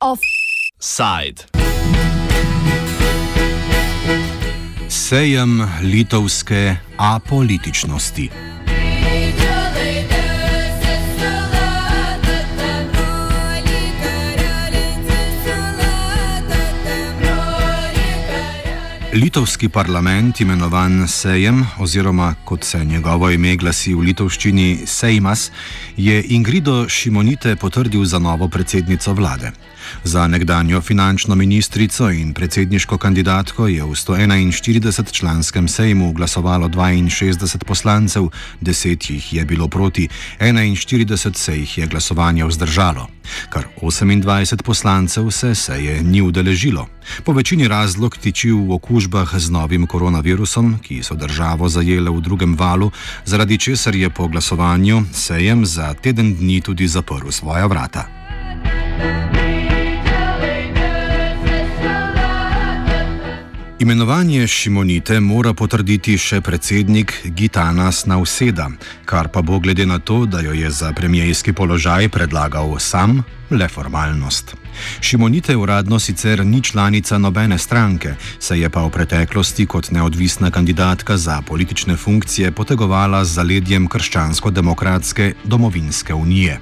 Offside. Sejem litovske apolitičnosti. Litovski parlament, imenovan Sejem, oziroma kot se njegovo ime glasi v litovščini Seimas, je Ingrido Šimonite potrdil za novo predsednico vlade. Za nekdanjo finančno ministrico in predsedniško kandidatko je v 141-članskem sejmu glasovalo 62 poslancev, 10 jih je bilo proti, 41 se jih je glasovanje vzdržalo. Kar 28 poslancev se seje ni udeležilo. Po večini razlog tiči v okužbah z novim koronavirusom, ki so državo zajele v drugem valu, zaradi česar je po glasovanju sejem za teden dni tudi zaprl svoja vrata. Imenovanje Šimonite mora potrditi še predsednik Gitanas Nauseda, kar pa bo glede na to, da jo je za premijski položaj predlagal sam, le formalnost. Šimonite uradno sicer ni članica nobene stranke, se je pa v preteklosti kot neodvisna kandidatka za politične funkcije potegovala z zaledjem krščansko-demokratske domovinske unije.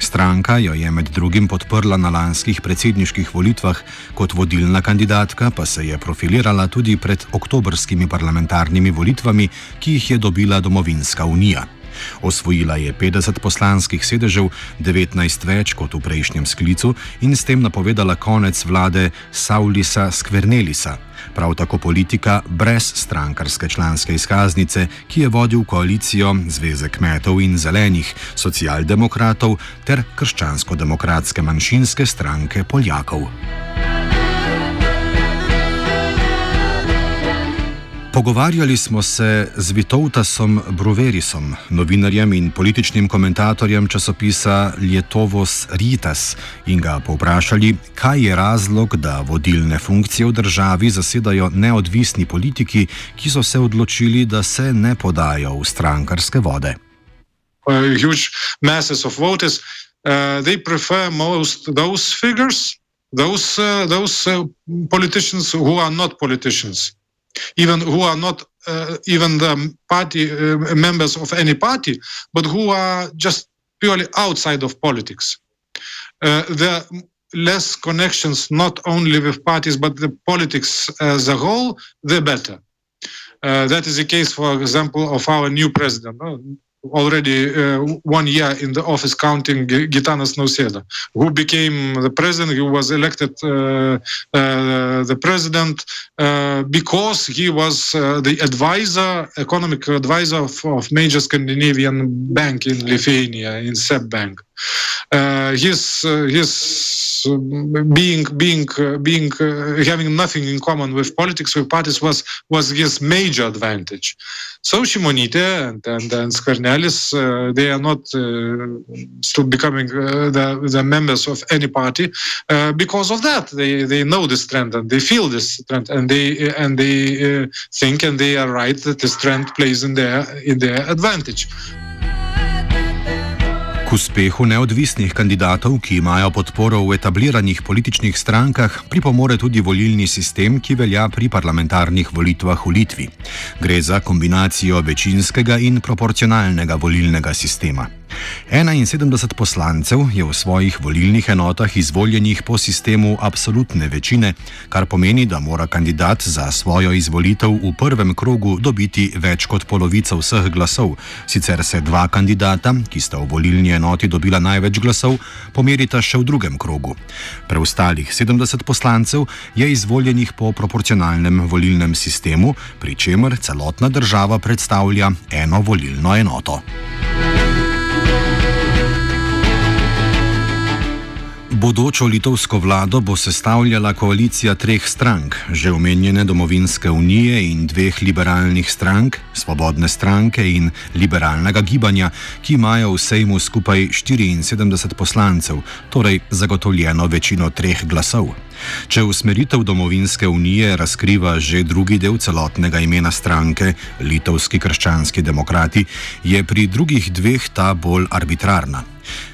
Stranka jo je med drugim podprla na lanskih predsedniških volitvah, kot vodilna kandidatka pa se je profilirala tudi pred oktobrskimi parlamentarnimi volitvami, ki jih je dobila Domovinska unija. Osvojila je 50 poslanskih sedežev, 19 več kot v prejšnjem sklicu in s tem napovedala konec vlade Saulisa Skvernelisa, prav tako politika brez strankarske članske izkaznice, ki je vodil koalicijo Zveze kmetov in zelenih, socialdemokratov ter krščansko-demokratske manjšinske stranke Poljakov. Pogovarjali smo se z Vitovtasom Bruverisom, novinarjem in političnim komentatorjem časopisa Lietovos Ritas, in ga povprašali, kaj je razlog, da vodilne funkcije v državi zasedajo neodvisni politiki, ki so se odločili, da se ne podajo v strankarske vode. Huge masses of voters, uh, they prefer most those figures, those, uh, those uh, politicians who are not politicians. Even who are not uh, even the party uh, members of any party, but who are just purely outside of politics. Uh, less connections not only with parties but the politics as a whole, the better. Uh, that is the case, for example, of our new president already uh, one year in the office counting Gitanas Nauseda, who became the president, he was elected uh, uh, the president uh, because he was uh, the advisor, economic advisor of, of, major Scandinavian bank in Lithuania, in SEB Bank. Uh, his his being being being having nothing in common with politics with parties was was his major advantage. So Shimonite and and, and uh, they are not uh, still becoming uh, the, the members of any party uh, because of that. They they know this trend and they feel this trend and they and they uh, think and they are right that this trend plays in their in their advantage. K uspehu neodvisnih kandidatov, ki imajo podporo v etabliranih političnih strankah, pripomore tudi volilni sistem, ki velja pri parlamentarnih volitvah v Litvi. Gre za kombinacijo večinskega in proporcionalnega volilnega sistema. 71 poslancev je v svojih volilnih enotah izvoljenih po sistemu absolutne večine, kar pomeni, da mora kandidat za svojo izvolitev v prvem krogu dobiti več kot polovico vseh glasov. Sicer se dva kandidata, ki sta v volilni enoti dobila največ glasov, pomerita še v drugem krogu. Preostalih 70 poslancev je izvoljenih po proporcionalnem volilnem sistemu, pri čemer celotna država predstavlja eno volilno enoto. Bodočo litovsko vlado bo sestavljala koalicija treh strank, že omenjene Domovinske unije in dveh liberalnih strank, Svobodne stranke in liberalnega gibanja, ki imajo v sejmu skupaj 74 poslancev, torej zagotovljeno večino treh glasov. Če usmeritev Domovinske unije razkriva že drugi del celotnega imena stranke, Litovski krščanski demokrati, je pri drugih dveh ta bolj arbitrarna.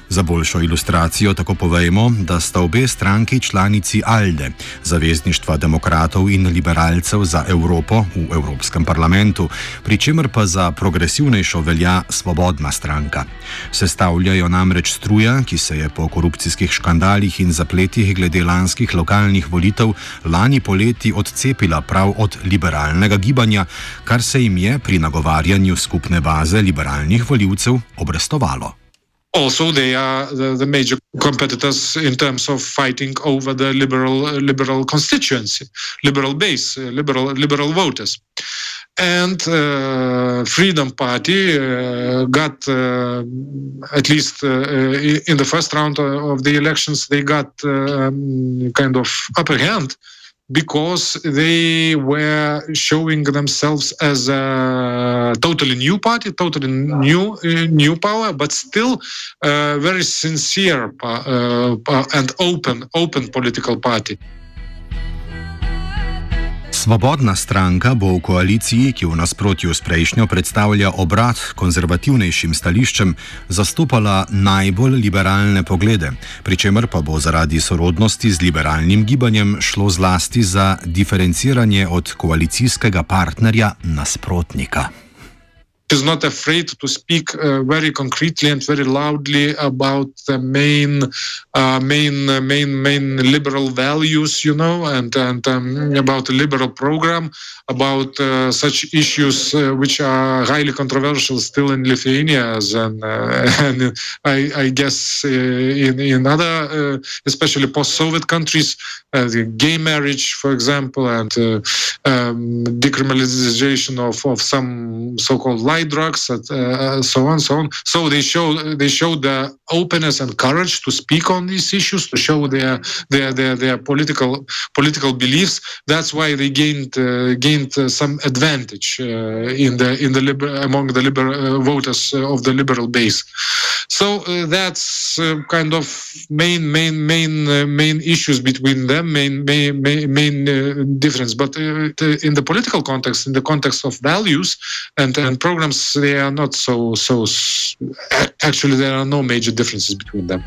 Za boljšo ilustracijo tako povejmo, da sta obe stranki članici ALDE, Zavezništva demokratov in liberalcev za Evropo v Evropskem parlamentu, pri čemer pa za progresivnejšo velja Svobodna stranka. Sestavljajo namreč struja, ki se je po korupcijskih škandalih in zapletih glede lanskih lokalnih volitev lani poleti odcepila prav od liberalnega gibanja, kar se jim je pri nagovarjanju skupne baze liberalnih voljivcev obrestovalo. Also they are the, the, major competitors in terms of fighting over the liberal liberal constituency, liberal base, uh, liberal liberal voters. And uh, Freedom Party uh, got, uh, at least uh, in the first round of the elections, they got um, kind of upper hand because they were showing themselves as a totally new party, totally new uh, new power, but still a very sincere uh, and open open political party. Svobodna stranka bo v koaliciji, ki v nasprotju s prejšnjo predstavlja obrat konzervativnejšim stališčem, zastopala najbolj liberalne poglede, pri čemer pa bo zaradi sorodnosti z liberalnim gibanjem šlo zlasti za diferenciranje od koalicijskega partnerja nasprotnika. Is not afraid to speak uh, very concretely and very loudly about the main, uh, main, uh, main, main liberal values, you know, and and um, about the liberal program, about uh, such issues uh, which are highly controversial still in Lithuania, and, uh, and I, I, guess in in other, especially post-Soviet countries, gay marriage, for example, and um, decriminalization of of some so-called drugs, and uh, so on, so on. So they show they show the openness and courage to speak on these issues, to show their their their, their political political beliefs. That's why they gained uh, gained uh, some advantage uh, in the in the liber- among the liberal uh, voters of the liberal base. So that's kind of main main main main issues between them, main main main, main difference. But in the political context, in the context of values and and programs they are not so so actually there are no major differences between them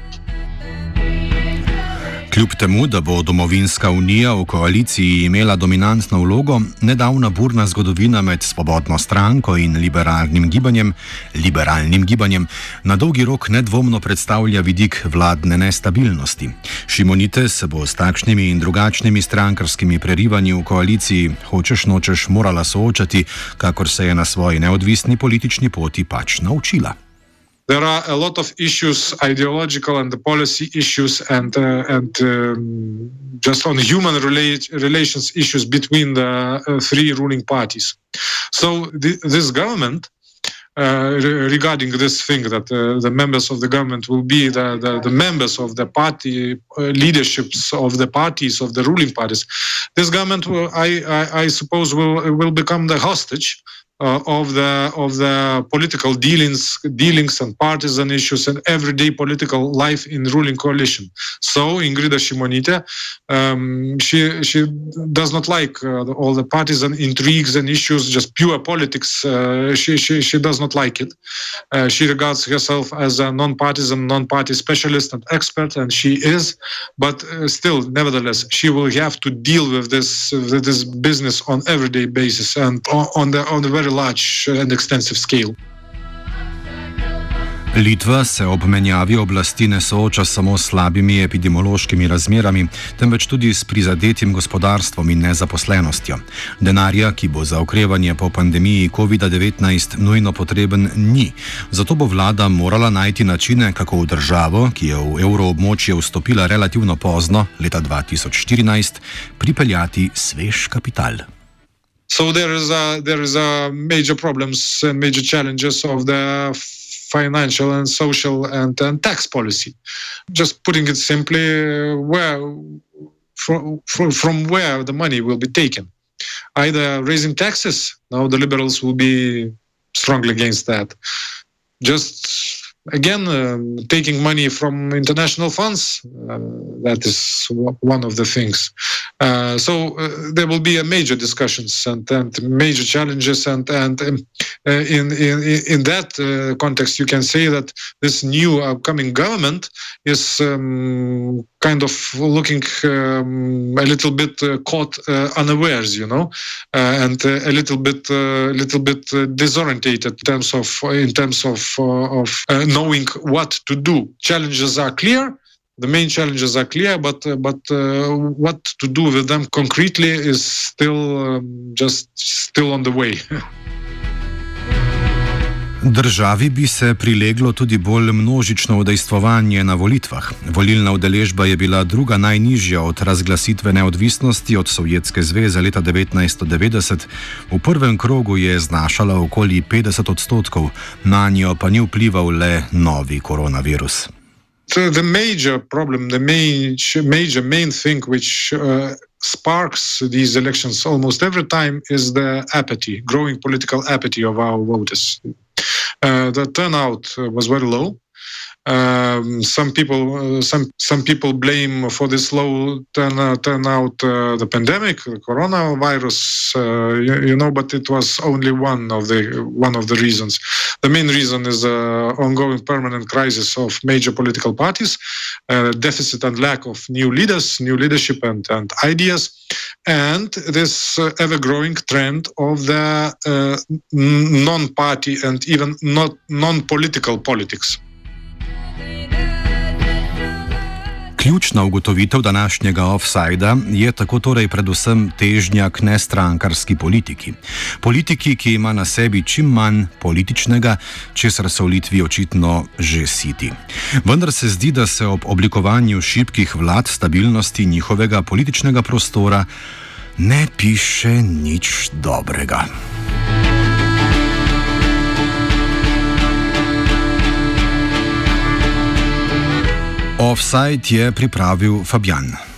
Kljub temu, da bo domovinska unija v koaliciji imela dominantno vlogo, nedavna burna zgodovina med svobodno stranko in liberalnim gibanjem, liberalnim gibanjem na dolgi rok nedvomno predstavlja vidik vladne nestabilnosti. Šimonite se bo s takšnimi in drugačnimi strankarskimi prerivanji v koaliciji, hočeš nočeš, morala soočati, kakor se je na svoji neodvisni politični poti pač naučila. There are a lot of issues, ideological and the policy issues, and uh, and um, just on human relate, relations issues between the uh, three ruling parties. So th- this government. Uh, re- regarding this thing that uh, the members of the government will be the, the, the members of the party uh, leaderships of the parties of the ruling parties this government will, I, I, I suppose will will become the hostage uh, of the of the political dealings dealings and partisan issues and everyday political life in ruling coalition. So Ingrida Shimonite, um, she she does not like uh, all the partisan intrigues and issues, just pure politics. Uh, she, she she does not like it. Uh, she regards herself as a non-partisan, non-party specialist and expert, and she is. But uh, still, nevertheless, she will have to deal with this with this business on everyday basis and on, on the on the very large and extensive scale. Litva se ob menjavi oblasti ne sooča samo s slabimi epidemiološkimi razmerami, temveč tudi s prizadetim gospodarstvom in nezaposlenostjo. Denarja, ki bo za okrevanje po pandemiji COVID-19 nujno potreben, ni. Zato bo vlada morala najti načine, kako v državo, ki je v evroobmočje vstopila relativno pozno, leta 2014, pripeljati svež kapital. So there is a there is a major problems and major challenges of the financial and social and, and tax policy. Just putting it simply, where from, from, where the money will be taken. Either raising taxes, now the liberals will be strongly against that. Just again, um, taking money from international funds, uh, that is one of the things. Uh, so uh, there will be a major discussions and, and major challenges, and and um, uh, in in in that uh, context, you can say that this new upcoming government is um, kind of looking um, a little bit uh, caught unawares, you know, and a little bit a little bit disorientated in terms of in terms of of knowing what to do. Challenges are clear. The main challenges are clear, but uh, but uh, what to do with them concretely is still um, just still on the way. Državi bi se prileglo tudi bolj množično udejstvovanje na volitvah. Volilna udeležba je bila druga najnižja od razglasitve neodvisnosti od Sovjetske zveze leta 1990. V prvem krogu je znašala okoli 50 odstotkov, na njo pa ni vplival le novi koronavirus. The major problem, the main, major main thing which uh, sparks these elections almost every time is the apathy, growing political apathy of our voters. Uh, the turnout was very low. Um, some people, uh, some some people blame for this low turn, uh, turnout uh, the pandemic, the coronavirus, uh, you, you, know, but it was only one of the one of the reasons. The main reason is the ongoing permanent crisis of major political parties, uh, deficit and lack of new leaders, new leadership and, and ideas, and this ever-growing trend of the non-party and even not non-political politics. Ključna ugotovitev današnjega offsajda je tako torej predvsem težnja k nestrankarski politiki. Politiki, ki ima na sebi čim manj političnega, česar so v Litvi očitno že siti. Vendar se zdi, da se ob oblikovanju šibkih vlad stabilnosti njihovega političnega prostora ne piše nič dobrega. Offside je pripravil Fabian.